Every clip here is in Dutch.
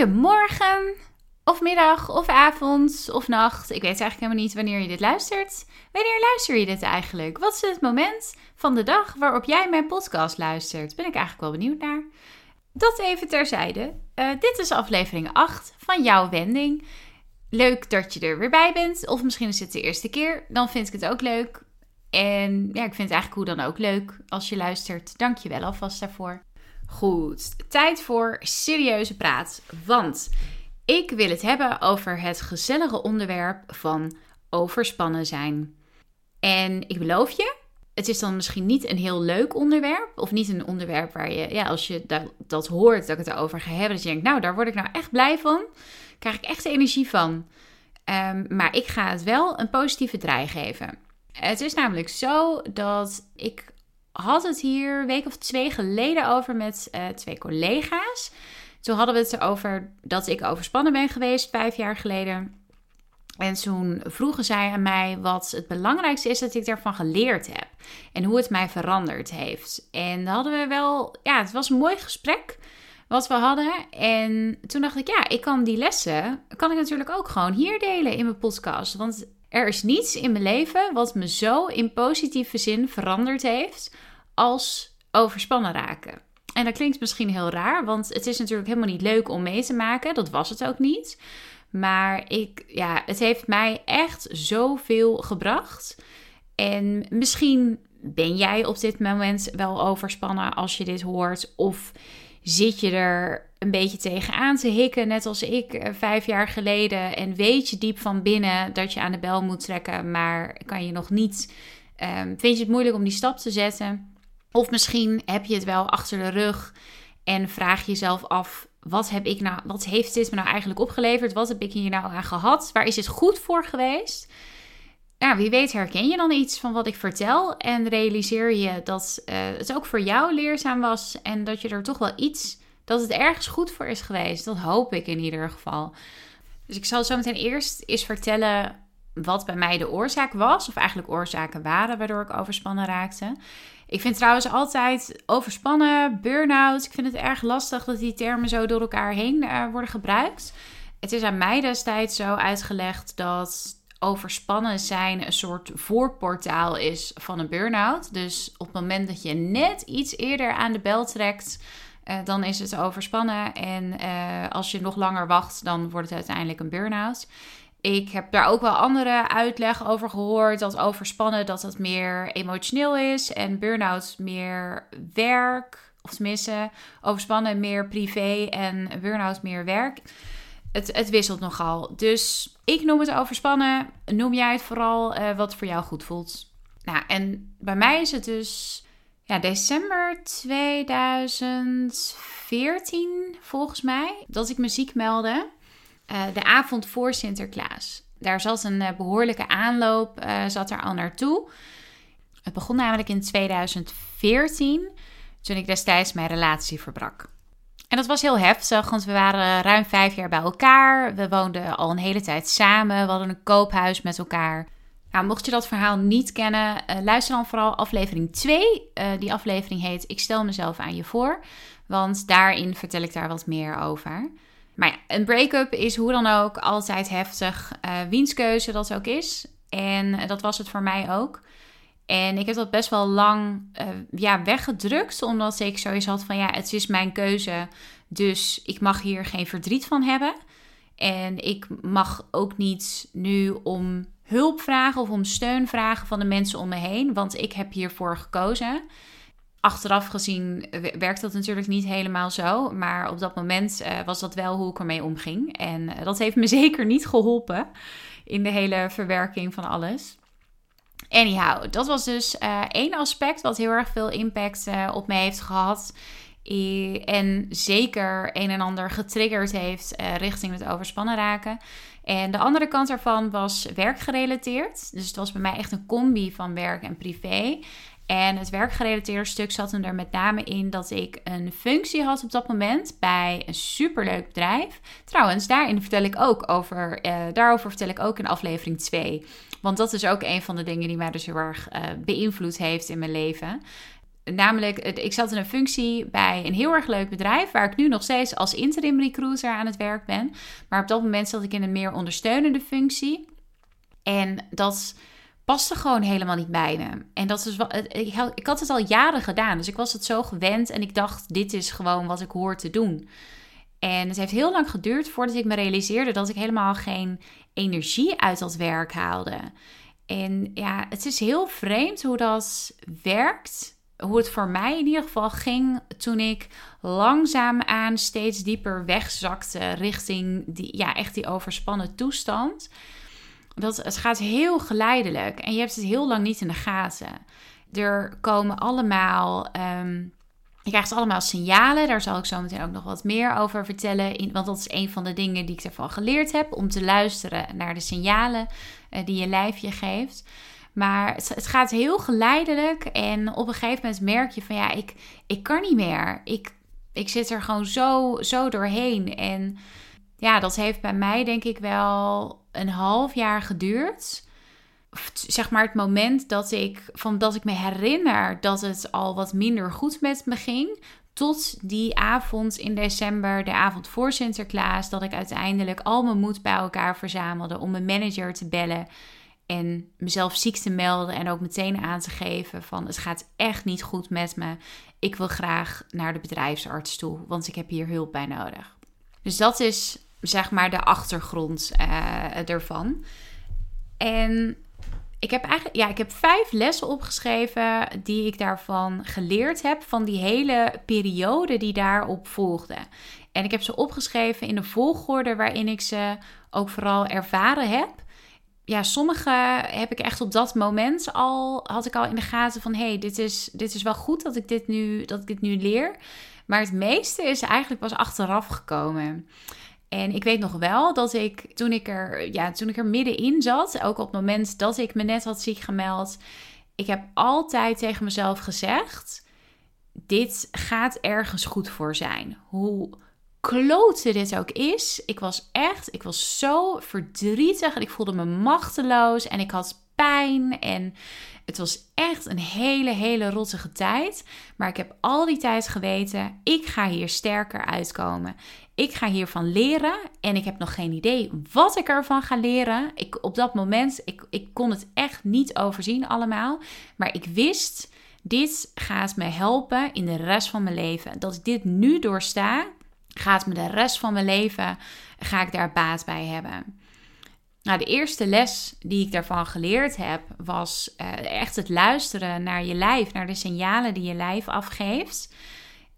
Goedemorgen, of middag, of avond, of nacht. Ik weet eigenlijk helemaal niet wanneer je dit luistert. Wanneer luister je dit eigenlijk? Wat is het moment van de dag waarop jij mijn podcast luistert? Ben ik eigenlijk wel benieuwd naar. Dat even terzijde. Uh, dit is aflevering 8 van jouw wending. Leuk dat je er weer bij bent. Of misschien is het de eerste keer. Dan vind ik het ook leuk. En ja, ik vind het eigenlijk hoe dan ook leuk als je luistert. Dank je wel alvast daarvoor. Goed, tijd voor serieuze praat. Want ik wil het hebben over het gezellige onderwerp van overspannen zijn. En ik beloof je, het is dan misschien niet een heel leuk onderwerp. Of niet een onderwerp waar je, ja, als je dat, dat hoort, dat ik het erover ga hebben. Dat je denkt, nou, daar word ik nou echt blij van. krijg ik echt energie van. Um, maar ik ga het wel een positieve draai geven. Het is namelijk zo dat ik had het hier een week of twee geleden over met uh, twee collega's. Toen hadden we het erover dat ik overspannen ben geweest vijf jaar geleden. En toen vroegen zij aan mij wat het belangrijkste is dat ik daarvan geleerd heb. En hoe het mij veranderd heeft. En hadden we wel, ja, het was een mooi gesprek wat we hadden. En toen dacht ik, ja, ik kan die lessen, kan ik natuurlijk ook gewoon hier delen in mijn podcast. Want er is niets in mijn leven wat me zo in positieve zin veranderd heeft als overspannen raken. En dat klinkt misschien heel raar, want het is natuurlijk helemaal niet leuk om mee te maken. Dat was het ook niet. Maar ik, ja, het heeft mij echt zoveel gebracht. En misschien ben jij op dit moment wel overspannen als je dit hoort. Of zit je er een beetje tegenaan te hikken, net als ik eh, vijf jaar geleden. En weet je diep van binnen dat je aan de bel moet trekken, maar kan je nog niet. Um, vind je het moeilijk om die stap te zetten? Of misschien heb je het wel achter de rug en vraag jezelf af: wat, heb ik nou, wat heeft dit me nou eigenlijk opgeleverd? Wat heb ik hier nou aan gehad? Waar is het goed voor geweest? Ja, wie weet herken je dan iets van wat ik vertel en realiseer je dat uh, het ook voor jou leerzaam was en dat je er toch wel iets, dat het ergens goed voor is geweest. Dat hoop ik in ieder geval. Dus ik zal zo meteen eerst eens vertellen wat bij mij de oorzaak was, of eigenlijk oorzaken waren waardoor ik overspannen raakte. Ik vind trouwens altijd overspannen, burn-out. Ik vind het erg lastig dat die termen zo door elkaar heen uh, worden gebruikt. Het is aan mij destijds zo uitgelegd dat overspannen zijn een soort voorportaal is van een burn-out. Dus op het moment dat je net iets eerder aan de bel trekt, uh, dan is het overspannen. En uh, als je nog langer wacht, dan wordt het uiteindelijk een burn-out. Ik heb daar ook wel andere uitleg over gehoord. Dat overspannen dat het meer emotioneel is. En burn-out meer werk. Of tenminste, overspannen meer privé en burn-out meer werk. Het, het wisselt nogal. Dus ik noem het overspannen. Noem jij het vooral uh, wat voor jou goed voelt. Nou, en bij mij is het dus ja, december 2014 volgens mij. Dat ik me ziek meldde. Eh, de avond voor Sinterklaas. Daar zat een eh, behoorlijke aanloop, uh, zat er al naartoe. Het begon namelijk in 2014, toen ik destijds mijn relatie verbrak. En dat was heel heftig, want we waren ruim vijf jaar bij elkaar. We woonden al een hele tijd samen. We hadden een koophuis met elkaar. Mocht je dat verhaal niet kennen, luister dan vooral aflevering 2. die aflevering heet Ik stel mezelf aan je voor. Want daarin vertel ik daar wat meer over. Maar ja, een break-up is hoe dan ook altijd heftig. Uh, wiens keuze dat ook is. En dat was het voor mij ook. En ik heb dat best wel lang ja, weggedrukt. Omdat ik sowieso had van ja, het is mijn keuze. Dus ik mag hier geen verdriet van hebben. En ik mag ook niet nu om hulp vragen of om steun vragen van de mensen om me heen. Want ik heb hiervoor gekozen achteraf gezien werkt dat natuurlijk niet helemaal zo. Maar op dat moment uh, was dat wel hoe ik ermee omging. En uh, dat heeft me zeker niet geholpen in de hele verwerking van alles. Anyhow, dat was dus uh, één aspect wat heel erg veel impact op me heeft gehad En zeker een en ander getriggerd heeft richting het overspannen raken. En de andere kant daarvan was werkgerelateerd. Dus het was bij mij echt een combi van werk en privé. En het werkgerelateerde stuk zat hem er met name in dat ik een functie had op dat moment bij een superleuk bedrijf. Trouwens, daarin vertel ik ook over, uh, daarover vertel ik ook in aflevering 2. Want dat is ook een van de dingen die mij dus heel erg uh, beïnvloed heeft in mijn leven. Namelijk, ik zat in een functie bij een heel erg leuk bedrijf, waar ik nu nog steeds als interim recruiter aan het werk ben. Maar op dat moment zat ik in een meer ondersteunende functie. En dat paste gewoon helemaal niet bij me. En dat is wat, ik had het al jaren gedaan, dus ik was het zo gewend en ik dacht, dit is gewoon wat ik hoor te doen. En het heeft heel lang geduurd voordat ik me realiseerde dat ik helemaal geen energie uit dat werk haalde. En ja, het is heel vreemd hoe dat werkt. Hoe het voor mij in ieder geval ging toen ik langzaamaan steeds dieper wegzakte richting die, ja, echt die overspannen toestand. Dat, het gaat heel geleidelijk en je hebt het heel lang niet in de gaten. Er komen allemaal. Um, je krijgt allemaal signalen. Daar zal ik zo meteen ook nog wat meer over vertellen. Want dat is een van de dingen die ik ervan geleerd heb. Om te luisteren naar de signalen uh, die je lijf je geeft. Maar het, gaat heel geleidelijk. En op een gegeven moment merk je van ja, ik, ik kan niet meer. Ik, ik zit er gewoon zo, zo doorheen. En ja, dat heeft bij mij denk ik wel een half jaar geduurd. Zeg maar het moment dat ik, van dat ik me herinner dat het al wat minder goed met me ging. Tot die avond in december, de avond voor Sinterklaas, dat ik uiteindelijk al mijn moed bij elkaar verzamelde om mijn manager te bellen en mezelf ziek te melden en ook meteen aan te geven van het gaat echt niet goed met me. Ik wil graag naar de bedrijfsarts toe, want ik heb hier hulp bij nodig. Dus dat is zeg maar de achtergrond uh, ervan. En ik heb eigenlijk, ja, ik heb vijf lessen opgeschreven die ik daarvan geleerd heb van die hele periode die daarop volgde. En ik heb ze opgeschreven in de volgorde waarin ik ze ook vooral ervaren heb. Ja, sommige heb ik echt op dat moment al, had ik al in de gaten van, hey, dit is, dit is wel goed dat ik dit nu, dat ik dit nu leer. Maar het meeste is eigenlijk pas achteraf gekomen. En ik weet nog wel dat ik toen ik er, ja, toen ik er middenin zat, ook op het moment dat ik me net had ziek gemeld, ik heb altijd tegen mezelf gezegd: dit gaat ergens goed voor zijn. Hoe klote dit ook is, ik was echt, ik was zo verdrietig en ik voelde me machteloos en ik had pijn en het was echt een hele, hele rottige tijd. Maar ik heb al die tijd geweten, ik ga hier sterker uitkomen. Ik ga hiervan leren en ik heb nog geen idee wat ik ervan ga leren. Ik, op dat moment, ik, ik kon het echt niet overzien allemaal. Maar ik wist, dit gaat me helpen in de rest van mijn leven. Dat ik dit nu doorsta, gaat me de rest van mijn leven, ga ik daar baat bij hebben. Nou, de eerste les die ik daarvan geleerd heb, was uh, echt het luisteren naar je lijf, naar de signalen die je lijf afgeeft.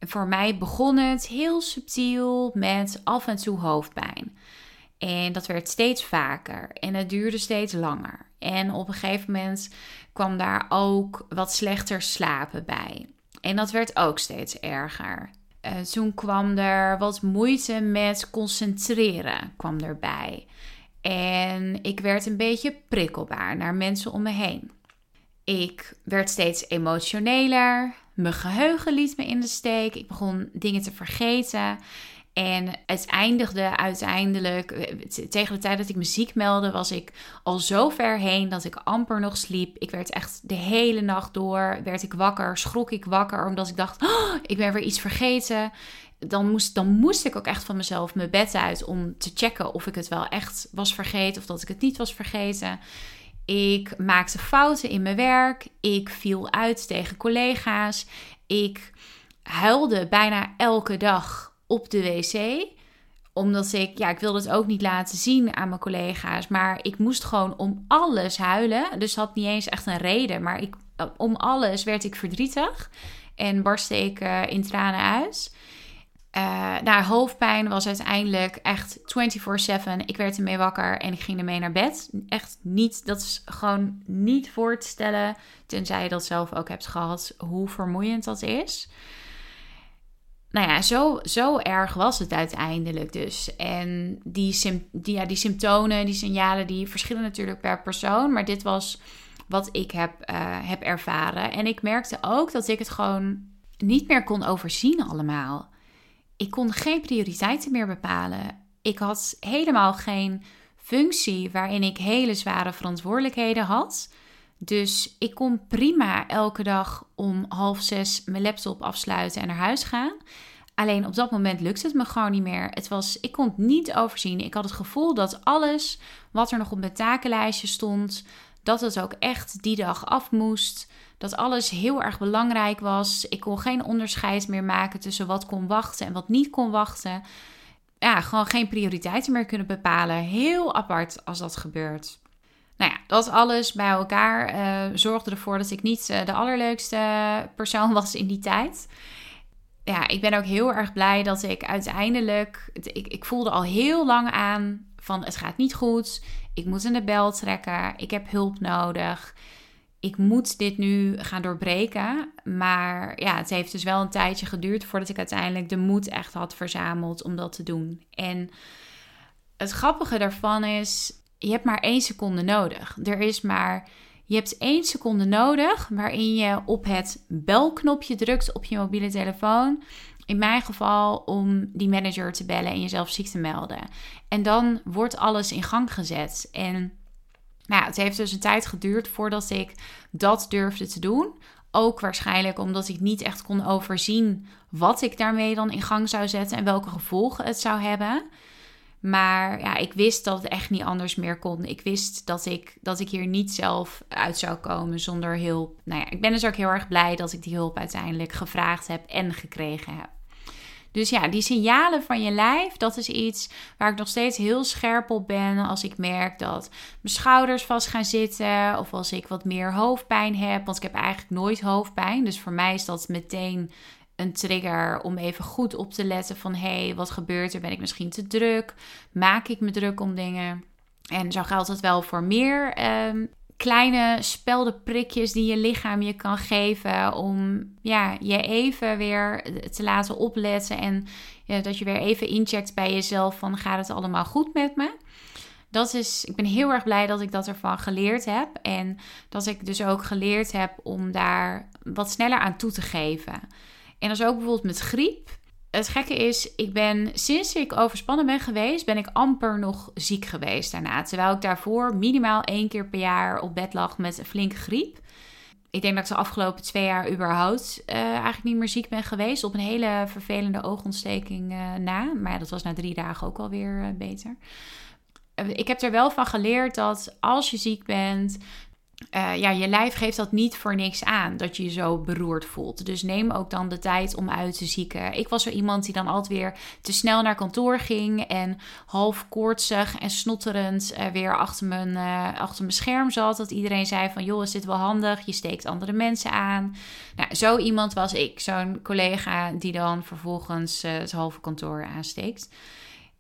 Voor mij begon het heel subtiel met af en toe hoofdpijn. En dat werd steeds vaker en het duurde steeds langer. En op een gegeven moment kwam daar ook wat slechter slapen bij. En dat werd ook steeds erger. Uh, toen kwam er wat moeite met concentreren kwam erbij. En ik werd een beetje prikkelbaar naar mensen om me heen. Ik werd steeds emotioneler. Mijn geheugen liet me in de steek. Ik begon dingen te vergeten. En het eindigde uiteindelijk, eh, tegen de tijd dat ik me ziek meldde, was ik al zo ver heen dat ik amper nog sliep. Ik werd echt de hele nacht door, werd ik wakker, schrok ik wakker, omdat ik dacht, oh, ik ben weer iets vergeten. Dan moest, dan moest ik ook echt van mezelf mijn bed uit om te checken of ik het wel echt was vergeten of dat ik het niet was vergeten. Ik maakte fouten in mijn werk. Ik viel uit tegen collega's. Ik huilde bijna elke dag op de wc omdat ik, ja, ik wilde het ook niet laten zien aan mijn collega's. Maar ik moest gewoon om alles huilen. Dus had niet eens echt een reden. Maar ik, om alles werd ik verdrietig. En barstte ik uh, in tranen uit. Uh, nou, hoofdpijn was uiteindelijk echt 24-7. Ik werd ermee wakker en ik ging ermee naar bed. Echt niet, dat is gewoon niet voor te stellen, tenzij je dat zelf ook hebt gehad, hoe vermoeiend dat is. Nou ja, zo, zo erg was het uiteindelijk dus. En die, die, ja, die symptomen, die signalen, die verschillen natuurlijk per persoon. Maar dit was wat ik heb, uh, heb ervaren. En ik merkte ook dat ik het gewoon niet meer kon overzien allemaal. Ik kon geen prioriteiten meer bepalen. Ik had helemaal geen functie waarin ik hele zware verantwoordelijkheden had. Dus ik kon prima elke dag om half zes mijn laptop afsluiten en naar huis gaan. Alleen op dat moment lukte het me gewoon niet meer. Het was, ik kon het niet overzien. Ik had het gevoel dat alles wat er nog op mijn takenlijstje stond, dat het ook echt die dag af moest. Dat alles heel erg belangrijk was. Ik kon geen onderscheid meer maken tussen wat kon wachten en wat niet kon wachten. Ja, gewoon geen prioriteiten meer kunnen bepalen. Heel apart als dat gebeurt. Nou ja, dat alles bij elkaar uh, zorgde ervoor dat ik niet uh, de allerleukste persoon was in die tijd. Ja, ik ben ook heel erg blij dat ik uiteindelijk. Ik, ik voelde al heel lang aan van het gaat niet goed. Ik moet in de bel trekken. Ik heb hulp nodig. Ik moet dit nu gaan doorbreken. Maar ja, het heeft dus wel een tijdje geduurd voordat ik uiteindelijk de moed echt had verzameld om dat te doen. En het grappige daarvan is, je hebt maar één seconde nodig. Er is maar, je hebt één seconde nodig waarin je op het belknopje drukt op je mobiele telefoon. In mijn geval om die manager te bellen en jezelf ziek te melden. En dan wordt alles in gang gezet. En nou, het heeft dus een tijd geduurd voordat ik dat durfde te doen. Ook waarschijnlijk omdat ik niet echt kon overzien wat ik daarmee dan in gang zou zetten en welke gevolgen het zou hebben. Maar ja, ik wist dat het echt niet anders meer kon. Ik wist dat ik, dat ik hier niet zelf uit zou komen zonder hulp. Nou ja, ik ben dus ook heel erg blij dat ik die hulp uiteindelijk gevraagd heb en gekregen heb. Dus ja, die signalen van je lijf, dat is iets waar ik nog steeds heel scherp op ben. Als ik merk dat mijn schouders vast gaan zitten. Of als ik wat meer hoofdpijn heb. Want ik heb eigenlijk nooit hoofdpijn. Dus voor mij is dat meteen een trigger om even goed op te letten van hé, hey, wat gebeurt er? Ben ik misschien te druk? Maak ik me druk om dingen? En zo geldt het wel voor meer um, kleine speldenprikjes die je lichaam je kan geven om ja, je even weer te laten opletten en ja, dat je weer even incheckt bij jezelf van gaat het allemaal goed met me? Dat is, ik ben heel erg blij dat ik dat ervan geleerd heb en dat ik dus ook geleerd heb om daar wat sneller aan toe te geven. En dat is ook bijvoorbeeld met griep. Het gekke is, ik ben sinds ik overspannen ben geweest, ben ik amper nog ziek geweest daarna. Terwijl ik daarvoor minimaal één keer per jaar op bed lag met een flinke griep. Ik denk dat ik de afgelopen twee jaar überhaupt uh, eigenlijk niet meer ziek ben geweest. Op een hele vervelende oogontsteking uh, na. Maar dat was na drie dagen ook alweer uh, beter. Ik heb er wel van geleerd dat als je ziek bent, uh, ja, je lijf geeft dat niet voor niks aan, dat je je zo beroerd voelt. Dus neem ook dan de tijd om uit te zieken. Ik was zo iemand die dan altijd weer te snel naar kantoor ging en half koortsig en snotterend uh, weer achter mijn, uh, achter mijn scherm zat. Dat iedereen zei van, joh, is dit wel handig? Je steekt andere mensen aan. Nou, zo iemand was ik. Zo'n collega die dan vervolgens het halve kantoor aansteekt.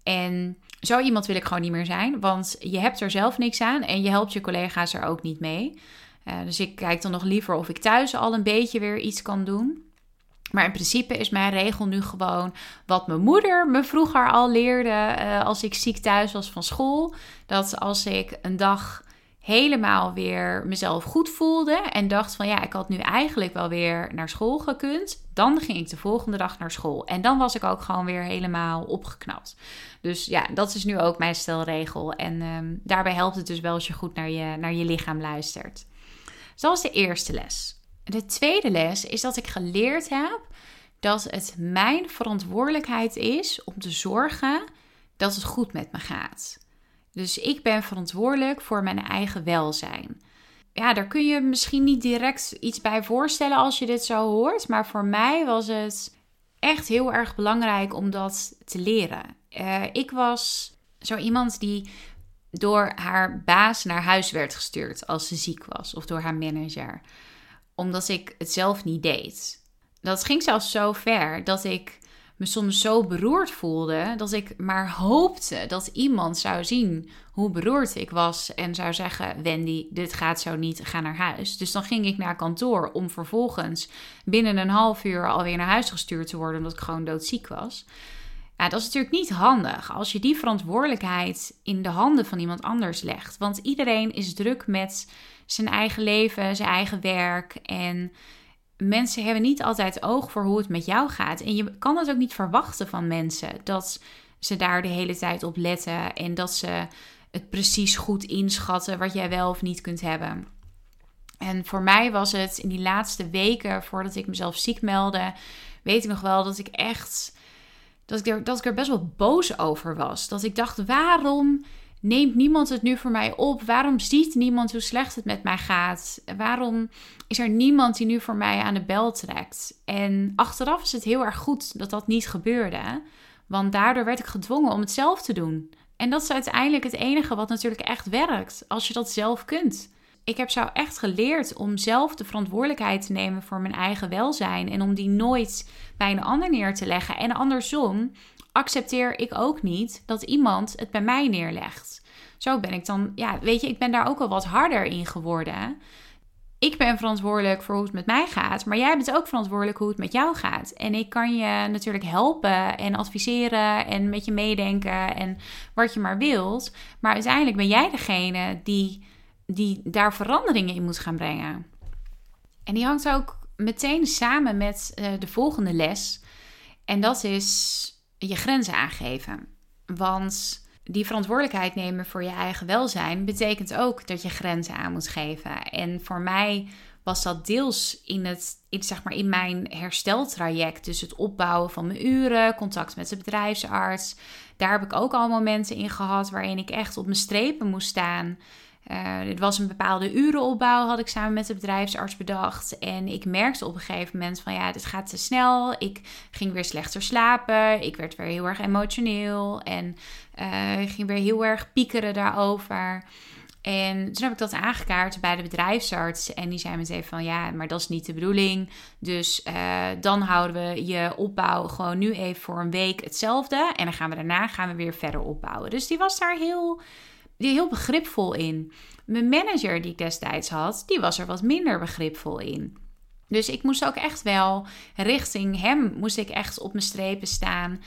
En zo iemand wil ik gewoon niet meer zijn, want je hebt er zelf niks aan en je helpt je collega's er ook niet mee. Uh, dus ik kijk dan nog liever of ik thuis al een beetje weer iets kan doen. Maar in principe is mijn regel nu gewoon wat mijn moeder me vroeger al leerde uh, als ik ziek thuis was van school. Dat als ik een dag helemaal weer mezelf goed voelde en dacht van ja, ik had nu eigenlijk wel weer naar school gekund, dan ging ik de volgende dag naar school. En dan was ik ook gewoon weer helemaal opgeknapt. Dus ja, dat is nu ook mijn stelregel. En um, daarbij helpt het dus wel als je goed naar je, naar je lichaam luistert. Dus dat was de eerste les. De tweede les is dat ik geleerd heb dat het mijn verantwoordelijkheid is om te zorgen dat het goed met me gaat. Dus ik ben verantwoordelijk voor mijn eigen welzijn. Ja, daar kun je misschien niet direct iets bij voorstellen als je dit zo hoort. Maar voor mij was het echt heel erg belangrijk om dat te leren. Uh, ik was zo iemand die door haar baas naar huis werd gestuurd als ze ziek was, of door haar manager, omdat ik het zelf niet deed. Dat ging zelfs zo ver dat ik me soms zo beroerd voelde dat ik maar hoopte dat iemand zou zien hoe beroerd ik was en zou zeggen: Wendy, dit gaat zo niet, ga naar huis. Dus dan ging ik naar kantoor om vervolgens binnen een half uur alweer naar huis gestuurd te worden omdat ik gewoon doodziek was. Ja, dat is natuurlijk niet handig als je die verantwoordelijkheid in de handen van iemand anders legt. Want iedereen is druk met zijn eigen leven, zijn eigen werk en mensen hebben niet altijd oog voor hoe het met jou gaat. En je kan het ook niet verwachten van mensen dat ze daar de hele tijd op letten en dat ze het precies goed inschatten wat jij wel of niet kunt hebben. En voor mij was het in die laatste weken voordat ik mezelf ziek meldde, weet ik nog wel dat ik echt dat ik er, dat ik er best wel boos over was. Dat ik dacht, waarom neemt niemand het nu voor mij op? Waarom ziet niemand hoe slecht het met mij gaat? Waarom is er niemand die nu voor mij aan de bel trekt? En achteraf is het heel erg goed dat dat niet gebeurde. Want daardoor werd ik gedwongen om het zelf te doen. En dat is uiteindelijk het enige wat natuurlijk echt werkt. Als je dat zelf kunt. Ik heb zo echt geleerd om zelf de verantwoordelijkheid te nemen voor mijn eigen welzijn. En om die nooit bij een ander neer te leggen. En andersom accepteer ik ook niet dat iemand het bij mij neerlegt. Zo ben ik dan, ja, weet je, ik ben daar ook al wat harder in geworden. Ik ben verantwoordelijk voor hoe het met mij gaat, maar jij bent ook verantwoordelijk hoe het met jou gaat. En ik kan je natuurlijk helpen en adviseren en met je meedenken en wat je maar wilt. Maar uiteindelijk ben jij degene die, die daar veranderingen in moet gaan brengen. En die hangt ook meteen samen met uh, de volgende les. En dat is je grenzen aangeven. Want die verantwoordelijkheid nemen voor je eigen welzijn betekent ook dat je grenzen aan moet geven. En voor mij was dat deels in, het, in, zeg maar in mijn hersteltraject. Dus het opbouwen van mijn uren, contact met de bedrijfsarts. Daar heb ik ook al momenten in gehad waarin ik echt op mijn strepen moest staan. Uh, dit was een bepaalde urenopbouw, had ik samen met de bedrijfsarts bedacht. En ik merkte op een gegeven moment van ja, dit gaat te snel. Ik ging weer slechter slapen. Ik werd weer heel erg emotioneel. En uh, ging weer heel erg piekeren daarover. En toen heb ik dat aangekaart bij de bedrijfsarts. En die zei meteen van ja, maar dat is niet de bedoeling. Dus uh, dan houden we je opbouw gewoon nu even voor een week hetzelfde. En dan gaan we daarna gaan we weer verder opbouwen. Dus die was daar heel heel begripvol in. Mijn manager die ik destijds had, die was er wat minder begripvol in. Dus ik moest ook echt wel richting hem, moest ik echt op mijn strepen staan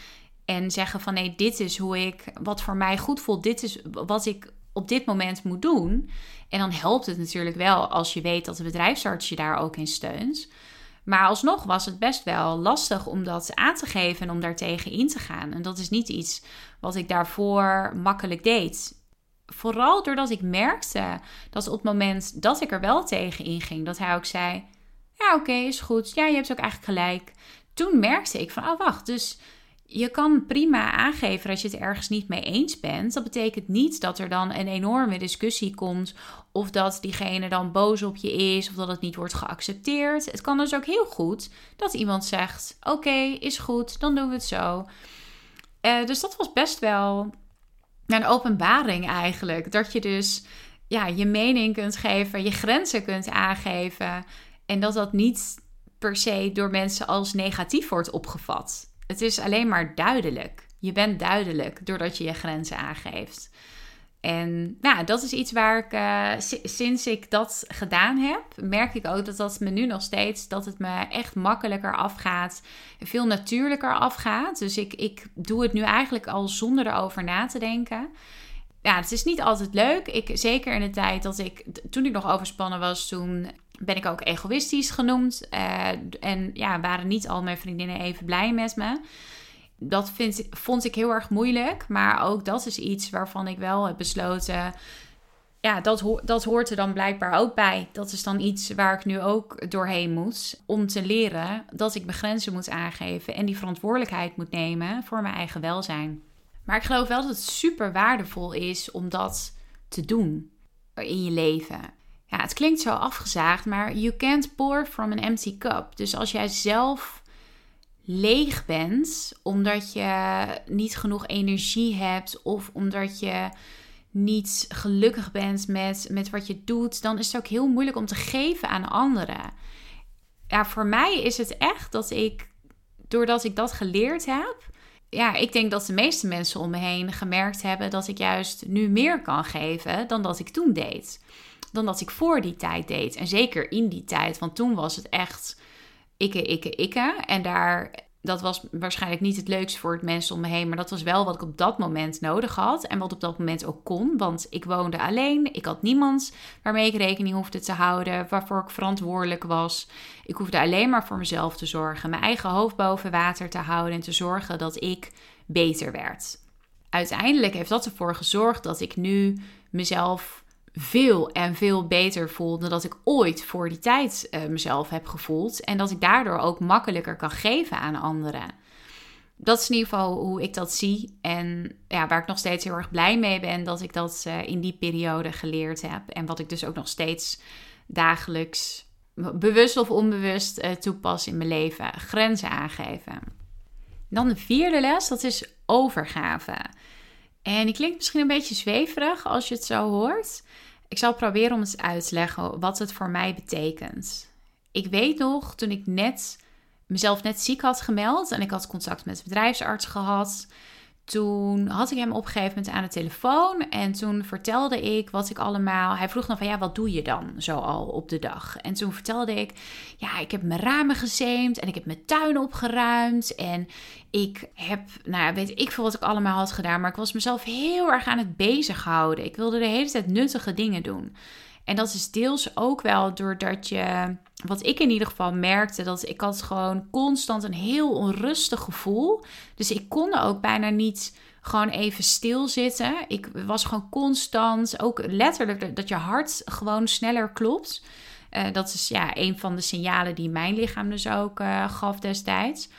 en zeggen van nee, dit is hoe ik, wat voor mij goed voelt, dit is wat ik op dit moment moet doen. En dan helpt het natuurlijk wel als je weet dat de bedrijfsarts je daar ook in steunt. Maar alsnog was het best wel lastig om dat aan te geven en om daartegen in te gaan. En dat is niet iets wat ik daarvoor makkelijk deed vooral doordat ik merkte dat op het moment dat ik er wel tegen inging, dat hij ook zei: Ja, oké, is goed. Ja, je hebt ook eigenlijk gelijk. Toen merkte ik van: Oh, wacht. Dus je kan prima aangeven dat je het ergens niet mee eens bent. Dat betekent niet dat er dan een enorme discussie komt. Of dat diegene dan boos op je is. Of dat het niet wordt geaccepteerd. Het kan dus ook heel goed dat iemand zegt: Oké, is goed, dan doen we het zo. Uh, dus dat was best wel een openbaring eigenlijk. Dat je dus ja, je mening kunt geven, je grenzen kunt aangeven. En dat dat niet per se door mensen als negatief wordt opgevat. Het is alleen maar duidelijk. Je bent duidelijk doordat je je grenzen aangeeft. En nou, dat is iets waar ik uh, sinds ik dat gedaan heb, merk ik ook dat dat me nu nog steeds, dat het me echt makkelijker afgaat, veel natuurlijker afgaat. Dus ik, ik doe het nu eigenlijk al zonder erover na te denken. Ja, het is niet altijd leuk. Ik, zeker in de tijd dat ik, toen ik nog overspannen was, toen ben ik ook egoïstisch genoemd. Uh, en ja, waren niet al mijn vriendinnen even blij met me dat vond ik heel erg moeilijk. Maar ook dat is iets waarvan ik wel heb besloten. Ja, dat, dat hoort er dan blijkbaar ook bij. Dat is dan iets waar ik nu ook doorheen moet. Om te leren dat ik mijn grenzen moet aangeven. En die verantwoordelijkheid moet nemen voor mijn eigen welzijn. Maar ik geloof wel dat het super waardevol is om dat te doen in je leven. Ja, het klinkt zo afgezaagd, maar you can't pour from an empty cup. Dus als jij zelf leeg bent, omdat je niet genoeg energie hebt of omdat je niet gelukkig bent met, met wat je doet, dan is het ook heel moeilijk om te geven aan anderen. Ja, voor mij is het echt dat ik doordat ik dat geleerd heb, ja, ik denk dat de meeste mensen om me heen gemerkt hebben dat ik juist nu meer kan geven dan dat ik toen deed. Dan dat ik voor die tijd deed. En zeker in die tijd, want toen was het echt ikke, ikke, ikke. En daar dat was waarschijnlijk niet het leukste voor het mensen om me heen. Maar dat was wel wat ik op dat moment nodig had. En wat op dat moment ook kon. Want ik woonde alleen. Ik had niemand waarmee ik rekening hoefde te houden. Waarvoor ik verantwoordelijk was. Ik hoefde alleen maar voor mezelf te zorgen. Mijn eigen hoofd boven water te houden. En te zorgen dat ik beter werd. Uiteindelijk heeft dat ervoor gezorgd dat ik nu mezelf veel en veel beter voel dan dat ik ooit voor die tijd uh, mezelf heb gevoeld. En dat ik daardoor ook makkelijker kan geven aan anderen. Dat is in ieder geval hoe ik dat zie. En ja, waar ik nog steeds heel erg blij mee ben dat ik dat uh, in die periode geleerd heb. En wat ik dus ook nog steeds dagelijks, bewust of onbewust, uh, toepas in mijn leven. Grenzen aangeven. Dan de vierde les, dat is overgave. En die klinkt misschien een beetje zweverig als je het zo hoort. Ik zal proberen om eens uit te leggen wat het voor mij betekent. Ik weet nog, toen ik net mezelf net ziek had gemeld en ik had contact met de bedrijfsarts gehad, toen had ik hem op een gegeven moment aan de telefoon en toen vertelde ik wat ik allemaal. Hij vroeg dan van ja, wat doe je dan zo al op de dag? En toen vertelde ik, ja, ik heb mijn ramen gezeemd en ik heb mijn tuin opgeruimd en ik heb, nou weet ik veel wat ik allemaal had gedaan, maar ik was mezelf heel erg aan het bezighouden. Ik wilde de hele tijd nuttige dingen doen. En dat is deels ook wel doordat je, wat ik in ieder geval merkte, dat ik had gewoon constant een heel onrustig gevoel. Dus ik kon ook bijna niet gewoon even stilzitten. Ik was gewoon constant, ook letterlijk dat je hart gewoon sneller klopt. Uh, dat is ja, een van de signalen die mijn lichaam dus ook uh, gaf destijds.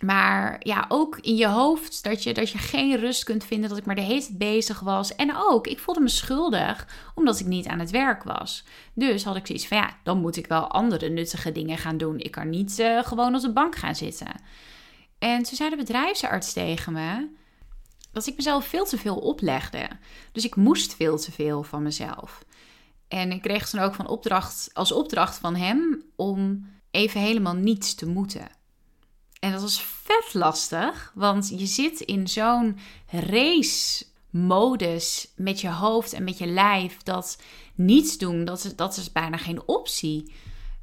Maar ja, ook in je hoofd dat je, dat je geen rust kunt vinden, dat ik maar de hele tijd bezig was. En ook, ik voelde me schuldig omdat ik niet aan het werk was. Dus had ik zoiets van, ja, dan moet ik wel andere nuttige dingen gaan doen. Ik kan niet uh, gewoon op de bank gaan zitten. En toen zei de bedrijfsarts tegen me dat ik mezelf veel te veel oplegde. Dus ik moest veel te veel van mezelf. En ik kreeg toen ook van opdracht, als opdracht van hem om even helemaal niets te moeten. En dat was vet lastig, want je zit in zo'n race-modus met je hoofd en met je lijf dat niets doen, dat dat is bijna geen optie.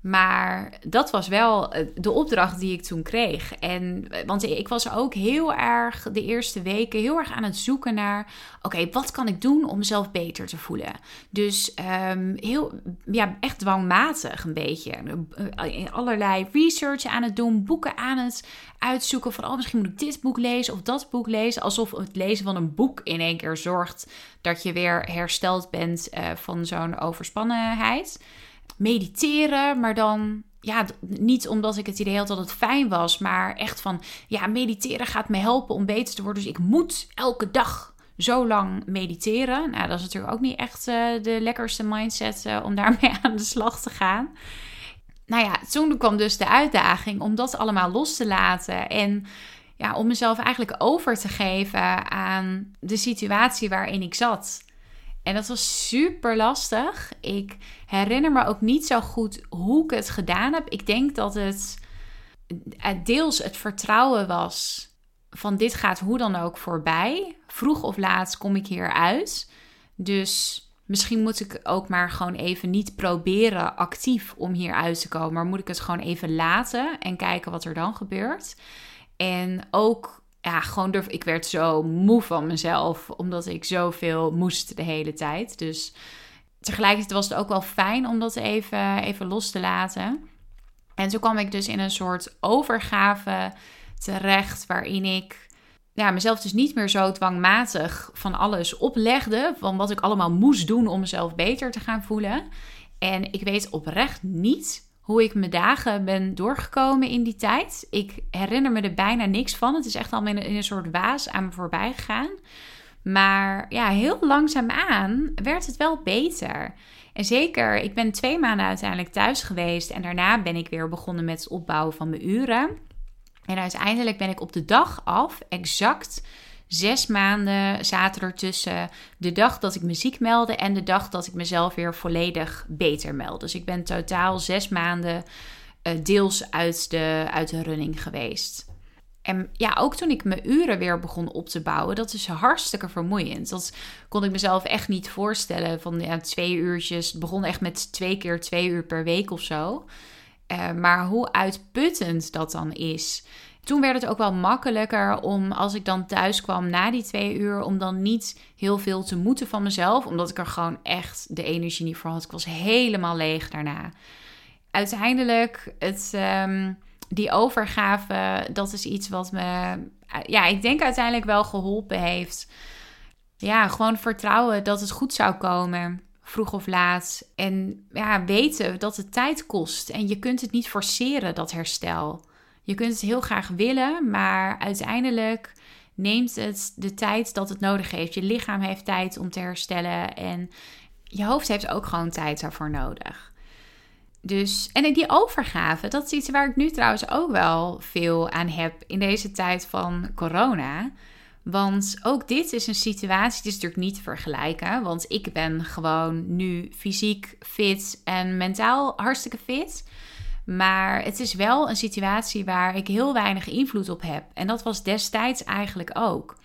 Maar dat was wel eh, de opdracht die ik toen kreeg. En, eh, want ik was ook heel erg de eerste weken heel erg aan het zoeken naar: oké, wat kan ik doen om mezelf beter te voelen? Dus um, heel, ja, echt dwangmatig een beetje. Eh, allerlei research aan het doen, boeken aan het uitzoeken van: oh, misschien moet ik dit boek lezen of dat boek lezen. Alsof het lezen van een boek in één keer zorgt dat je weer hersteld bent van zo'n overspannenheid mediteren, maar dan ja, niet omdat ik het idee had dat het fijn was, maar echt van ja, mediteren gaat me helpen om beter te worden. Dus ik moet elke dag zo lang mediteren. Nou, dat is natuurlijk ook niet echt uh, de lekkerste mindset uh, om daarmee aan de slag te gaan. Nou ja, toen kwam dus de uitdaging om dat allemaal los te laten en ja, om mezelf eigenlijk over te geven aan de situatie waarin ik zat. En dat was super lastig. Ik herinner me ook niet zo goed hoe ik het gedaan heb. Ik denk dat het deels het vertrouwen was van dit gaat hoe dan ook voorbij. Vroeg of laat kom ik hier uit. Dus misschien moet ik ook maar gewoon even niet proberen actief om hier uit te komen. Maar moet ik het gewoon even laten en kijken wat er dan gebeurt. En ook ja, gewoon durf. Ik werd zo moe van mezelf, omdat ik zoveel moest de hele tijd. Dus tegelijkertijd was het ook wel fijn om dat even, even los te laten. En zo kwam ik dus in een soort overgave terecht, waarin ik ja, mezelf dus niet meer zo dwangmatig van alles oplegde. Van wat ik allemaal moest doen om mezelf beter te gaan voelen. En ik weet oprecht niet hoe ik mijn dagen ben doorgekomen in die tijd. Ik herinner me er bijna niks van. Het is echt al in een, in een soort waas aan me voorbij gegaan. Maar ja, heel langzaamaan werd het wel beter. En zeker, ik ben twee maanden uiteindelijk thuis geweest. En daarna ben ik weer begonnen met het opbouwen van mijn uren. En uiteindelijk ben ik op de dag af exact zes maanden zaten er tussen de dag dat ik me ziek meldde en de dag dat ik mezelf weer volledig beter meldde. Dus ik ben totaal zes maanden eh, deels uit de, uit de running geweest. En ja, ook toen ik mijn uren weer begon op te bouwen, dat is hartstikke vermoeiend. Dat kon ik mezelf echt niet voorstellen. Van ja, twee uurtjes. Het begon echt met twee keer twee uur per week of zo. Uh, maar hoe uitputtend dat dan is. Toen werd het ook wel makkelijker om, als ik dan thuis kwam na die twee uur, om dan niet heel veel te moeten van mezelf. Omdat ik er gewoon echt de energie niet voor had. Ik was helemaal leeg daarna. Uiteindelijk, het. Um, die overgave, dat is iets wat me, ja, ik denk uiteindelijk wel geholpen heeft. Ja, gewoon vertrouwen dat het goed zou komen, vroeg of laat. En ja, weten dat het tijd kost. En je kunt het niet forceren, dat herstel. Je kunt het heel graag willen, maar uiteindelijk neemt het de tijd dat het nodig heeft. Je lichaam heeft tijd om te herstellen en je hoofd heeft ook gewoon tijd daarvoor nodig. Dus, en die overgave, dat is iets waar ik nu trouwens ook wel veel aan heb in deze tijd van corona. Want ook dit is een situatie, die is natuurlijk niet te vergelijken. Want ik ben gewoon nu fysiek fit en mentaal hartstikke fit. Maar het is wel een situatie waar ik heel weinig invloed op heb. En dat was destijds eigenlijk ook.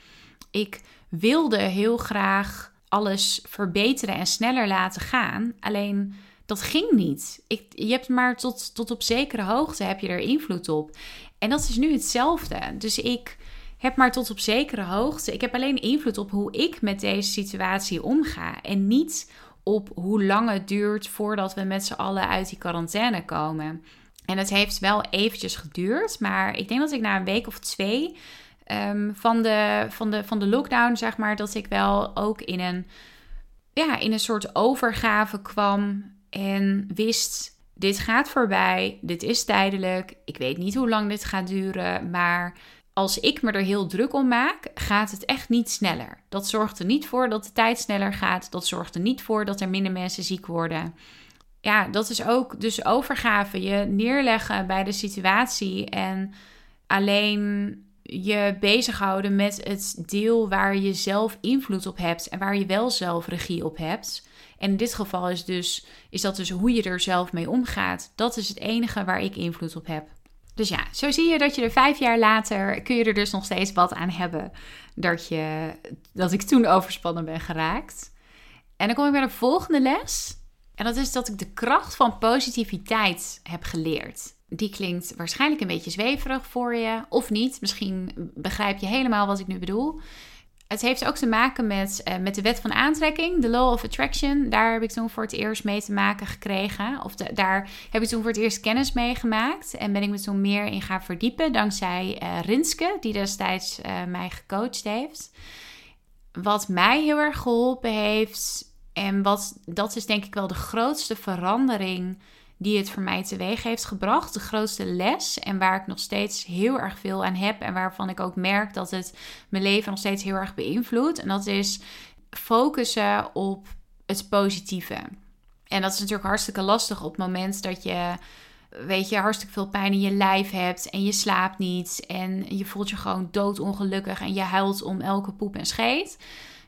Ik wilde heel graag alles verbeteren en sneller laten gaan. Alleen dat ging niet. Ik, je hebt maar tot, tot op zekere hoogte heb je er invloed op. En dat is nu hetzelfde. Dus ik heb maar tot op zekere hoogte. Ik heb alleen invloed op hoe ik met deze situatie omga. En niet op hoe lang het duurt voordat we met z'n allen uit die quarantaine komen. En het heeft wel eventjes geduurd. Maar ik denk dat ik na een week of twee um, van, de, van, de, van de lockdown, zeg maar, dat ik wel ook in een, ja, in een soort overgave kwam en wist: dit gaat voorbij, dit is tijdelijk, ik weet niet hoe lang dit gaat duren, maar als ik me er heel druk om maak, gaat het echt niet sneller. Dat zorgt er niet voor dat de tijd sneller gaat, dat zorgt er niet voor dat er minder mensen ziek worden. Ja, dat is ook dus overgave, je neerleggen bij de situatie en alleen je bezighouden met het deel waar je zelf invloed op hebt en waar je wel zelf regie op hebt. En in dit geval is, dus, is dat dus hoe je er zelf mee omgaat. Dat is het enige waar ik invloed op heb. Dus ja, zo zie je dat je er vijf jaar later kun je er dus nog steeds wat aan hebben dat, je, dat ik toen overspannen ben geraakt. En dan kom ik bij de volgende les. En dat is dat ik de kracht van positiviteit heb geleerd. Die klinkt waarschijnlijk een beetje zweverig voor je, of niet. Misschien begrijp je helemaal wat ik nu bedoel. Het heeft ook te maken met, uh, met de wet van aantrekking, de law of attraction. Daar heb ik toen voor het eerst mee te maken gekregen. Of daar heb ik toen voor het eerst kennis mee gemaakt. En ben ik me toen meer in gaan verdiepen. Dankzij uh, Rinske, die destijds uh, mij gecoacht heeft. Wat mij heel erg geholpen heeft. En wat, dat is denk ik wel de grootste verandering die het voor mij teweeg heeft gebracht. De grootste les en waar ik nog steeds heel erg veel aan heb en waarvan ik ook merk dat het mijn leven nog steeds heel erg beïnvloedt. En dat is focussen op het positieve. En dat is natuurlijk hartstikke lastig op het moment dat je, weet je, hartstikke veel pijn in je lijf hebt en je slaapt niet en je voelt je gewoon doodongelukkig en je huilt om elke poep en scheet.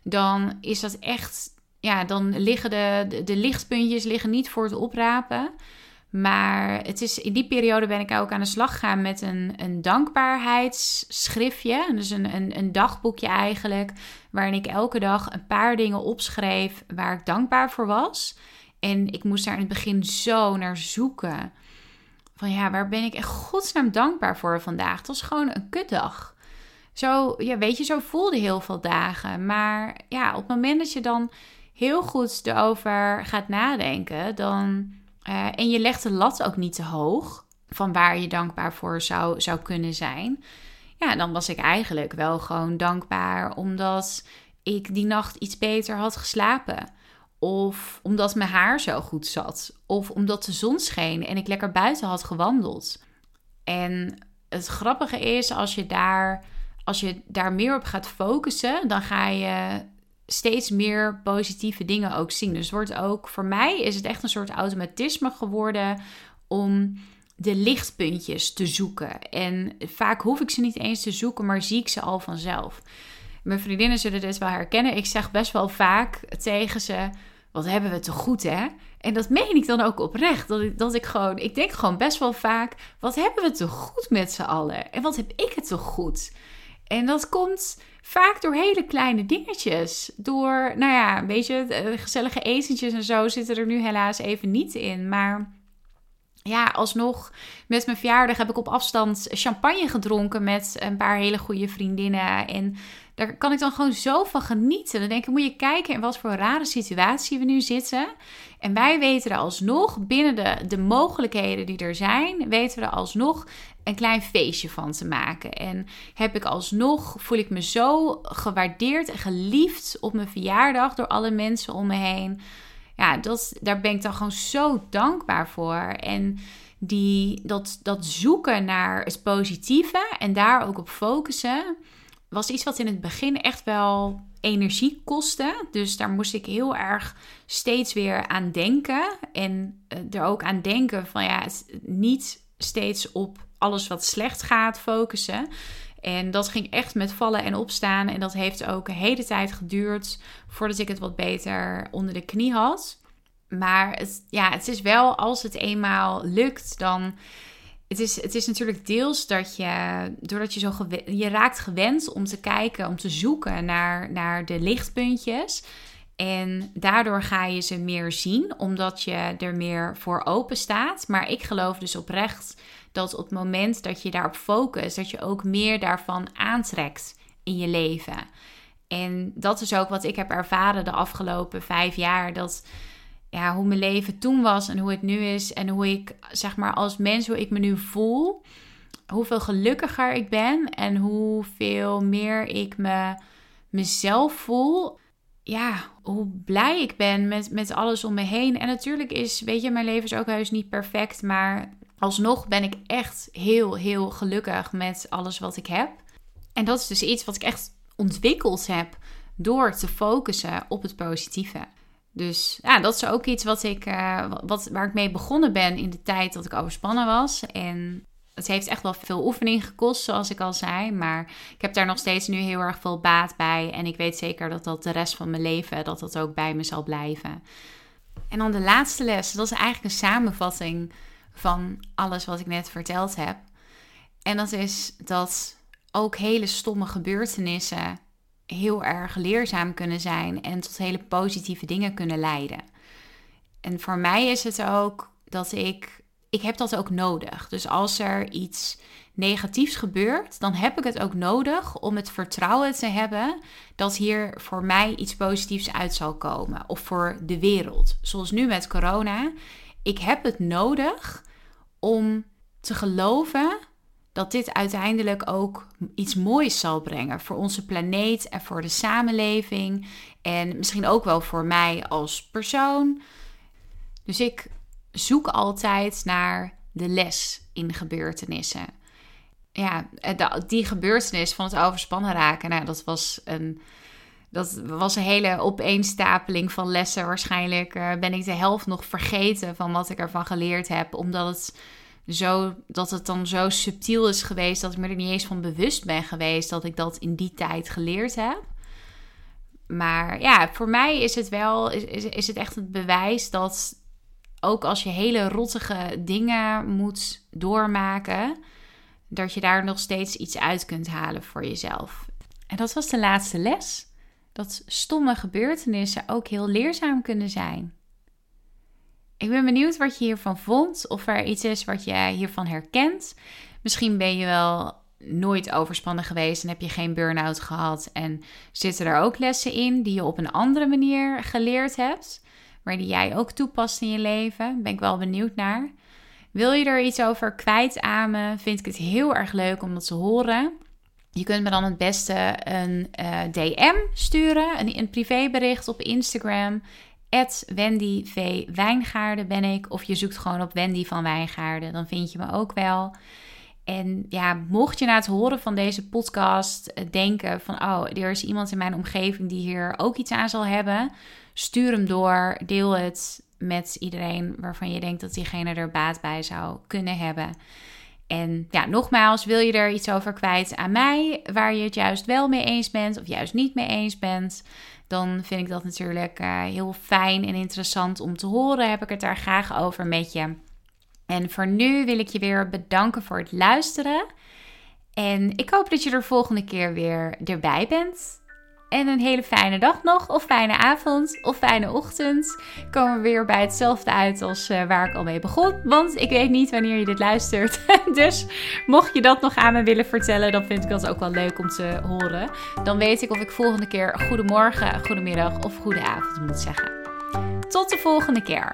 Dan is dat echt, ja, dan liggen de, de, de lichtpuntjes liggen niet voor het oprapen. Maar het is, in die periode ben ik ook aan de slag gegaan met een, een dankbaarheidsschriftje. Dus een, een, een dagboekje eigenlijk. Waarin ik elke dag een paar dingen opschreef waar ik dankbaar voor was. En ik moest daar in het begin zo naar zoeken. Van ja, waar ben ik echt godsnaam dankbaar voor vandaag? Het was gewoon een kutdag. Zo, ja, weet je, zo voelde heel veel dagen. Maar ja, op het moment dat je dan heel goed erover gaat nadenken, dan uh, en je legt de lat ook niet te hoog van waar je dankbaar voor zou, zou kunnen zijn. Ja, dan was ik eigenlijk wel gewoon dankbaar omdat ik die nacht iets beter had geslapen. Of omdat mijn haar zo goed zat. Of omdat de zon scheen en ik lekker buiten had gewandeld. En het grappige is, als je daar, als je daar meer op gaat focussen, dan ga je steeds meer positieve dingen ook zien. Dus wordt ook voor mij is het echt een soort automatisme geworden om de lichtpuntjes te zoeken. En vaak hoef ik ze niet eens te zoeken, maar zie ik ze al vanzelf. Mijn vriendinnen zullen dit wel herkennen. Ik zeg best wel vaak tegen ze: Wat hebben we te goed, hè? En dat meen ik dan ook oprecht. Dat ik, dat ik gewoon, ik denk gewoon best wel vaak: wat hebben we toch goed met z'n allen? En wat heb ik het toch goed? En dat komt vaak door hele kleine dingetjes. Door, nou ja, weet je, gezellige etentjes en zo zitten er nu helaas even niet in. Maar ja, alsnog met mijn verjaardag heb ik op afstand champagne gedronken met een paar hele goede vriendinnen. En daar kan ik dan gewoon zo van genieten. Dan denk ik, moet je kijken in wat voor rare situatie we nu zitten. En wij weten er alsnog, binnen de, de mogelijkheden die er zijn, weten we er alsnog een klein feestje van te maken. En heb ik alsnog, voel ik me zo gewaardeerd en geliefd op mijn verjaardag door alle mensen om me heen. Ja, dat, daar ben ik dan gewoon zo dankbaar voor. En die, dat, dat zoeken naar het positieve en daar ook op focussen, was iets wat in het begin echt wel energie kostte. Dus daar moest ik heel erg steeds weer aan denken. En eh, er ook aan denken van ja, niet steeds op alles wat slecht gaat focussen. En dat ging echt met vallen en opstaan. En dat heeft ook een hele tijd geduurd voordat ik het wat beter onder de knie had. Maar het, ja, het is wel als het eenmaal lukt, dan. Het is, het is natuurlijk deels dat je, doordat je zo je raakt gewend om te kijken, om te zoeken naar, naar de lichtpuntjes. En daardoor ga je ze meer zien, omdat je er meer voor open staat. Maar ik geloof dus oprecht dat op het moment dat je daarop focust, dat je ook meer daarvan aantrekt in je leven. En dat is ook wat ik heb ervaren de afgelopen vijf jaar. Dat ja, hoe mijn leven toen was en hoe het nu is. En hoe ik, zeg maar, als mens, hoe ik me nu voel. Hoeveel gelukkiger ik ben en hoeveel meer ik me mezelf voel ja, hoe blij ik ben met, met alles om me heen. En natuurlijk is, weet je, mijn leven is ook heus niet perfect. Maar alsnog ben ik echt heel, heel gelukkig met alles wat ik heb. En dat is dus iets wat ik echt ontwikkeld heb door te focussen op het positieve. Dus ja, dat is ook iets wat ik, uh, wat, waar ik mee begonnen ben in de tijd dat ik overspannen was. En het heeft echt wel veel oefening gekost, zoals ik al zei. Maar ik heb daar nog steeds nu heel erg veel baat bij. En ik weet zeker dat dat de rest van mijn leven, dat dat ook bij me zal blijven. En dan de laatste les, dat is eigenlijk een samenvatting van alles wat ik net verteld heb. En dat is dat ook hele stomme gebeurtenissen heel erg leerzaam kunnen zijn en tot hele positieve dingen kunnen leiden. En voor mij is het ook dat ik ik heb dat ook nodig. Dus als er iets negatiefs gebeurt, dan heb ik het ook nodig om het vertrouwen te hebben dat hier voor mij iets positiefs uit zal komen. Of voor de wereld. Zoals nu met corona. Ik heb het nodig om te geloven dat dit uiteindelijk ook iets moois zal brengen voor onze planeet en voor de samenleving. En misschien ook wel voor mij als persoon. Dus ik zoek altijd naar de les in gebeurtenissen. Ja, die gebeurtenis van het overspannen raken, nou, dat was een, dat was een hele opeenstapeling van lessen. Waarschijnlijk uh, ben ik de helft nog vergeten van wat ik ervan geleerd heb, omdat het zo, dat het dan zo subtiel is geweest dat ik me er niet eens van bewust ben geweest dat ik dat in die tijd geleerd heb. Maar ja, voor mij is het wel, is, is het echt het bewijs dat ook als je hele rottige dingen moet doormaken, dat je daar nog steeds iets uit kunt halen voor jezelf. En dat was de laatste les. Dat stomme gebeurtenissen ook heel leerzaam kunnen zijn. Ik ben benieuwd wat je hiervan vond, of er iets is wat je hiervan herkent. Misschien ben je wel nooit overspannen geweest en heb je geen burn-out gehad en zitten er ook lessen in die je op een andere manier geleerd hebt maar die jij ook toepast in je leven. Ben ik wel benieuwd naar. Wil je er iets over kwijt aan me? Vind ik het heel erg leuk om dat te horen. Je kunt me dan het beste een eh, DM sturen, een, een privébericht op Instagram. Wendy V. Wijngaarden ben ik. Of je zoekt gewoon op Wendy van Wijngaarden. Dan vind je me ook wel. En ja, mocht je na het horen van deze podcast eh, denken van... oh, er is iemand in mijn omgeving die hier ook iets aan zal hebben... Stuur hem door. Deel het met iedereen waarvan je denkt dat diegene er baat bij zou kunnen hebben. En ja, nogmaals, wil je er iets over kwijt aan mij, waar je het juist wel mee eens bent of juist niet mee eens bent, dan vind ik dat natuurlijk uh, heel fijn en interessant om te horen. Heb ik het daar graag over met je. En voor nu wil ik je weer bedanken voor het luisteren. En ik hoop dat je er volgende keer weer erbij bent. En een hele fijne dag nog, of fijne avond, of fijne ochtend. Komen we weer bij hetzelfde uit als uh, waar ik al mee begon. Want ik weet niet wanneer je dit luistert. dus mocht je dat nog aan me willen vertellen, dan vind ik dat ook wel leuk om te horen. Dan weet ik of ik volgende keer goedemorgen, goedemiddag of goede avond moet zeggen. Tot de volgende keer.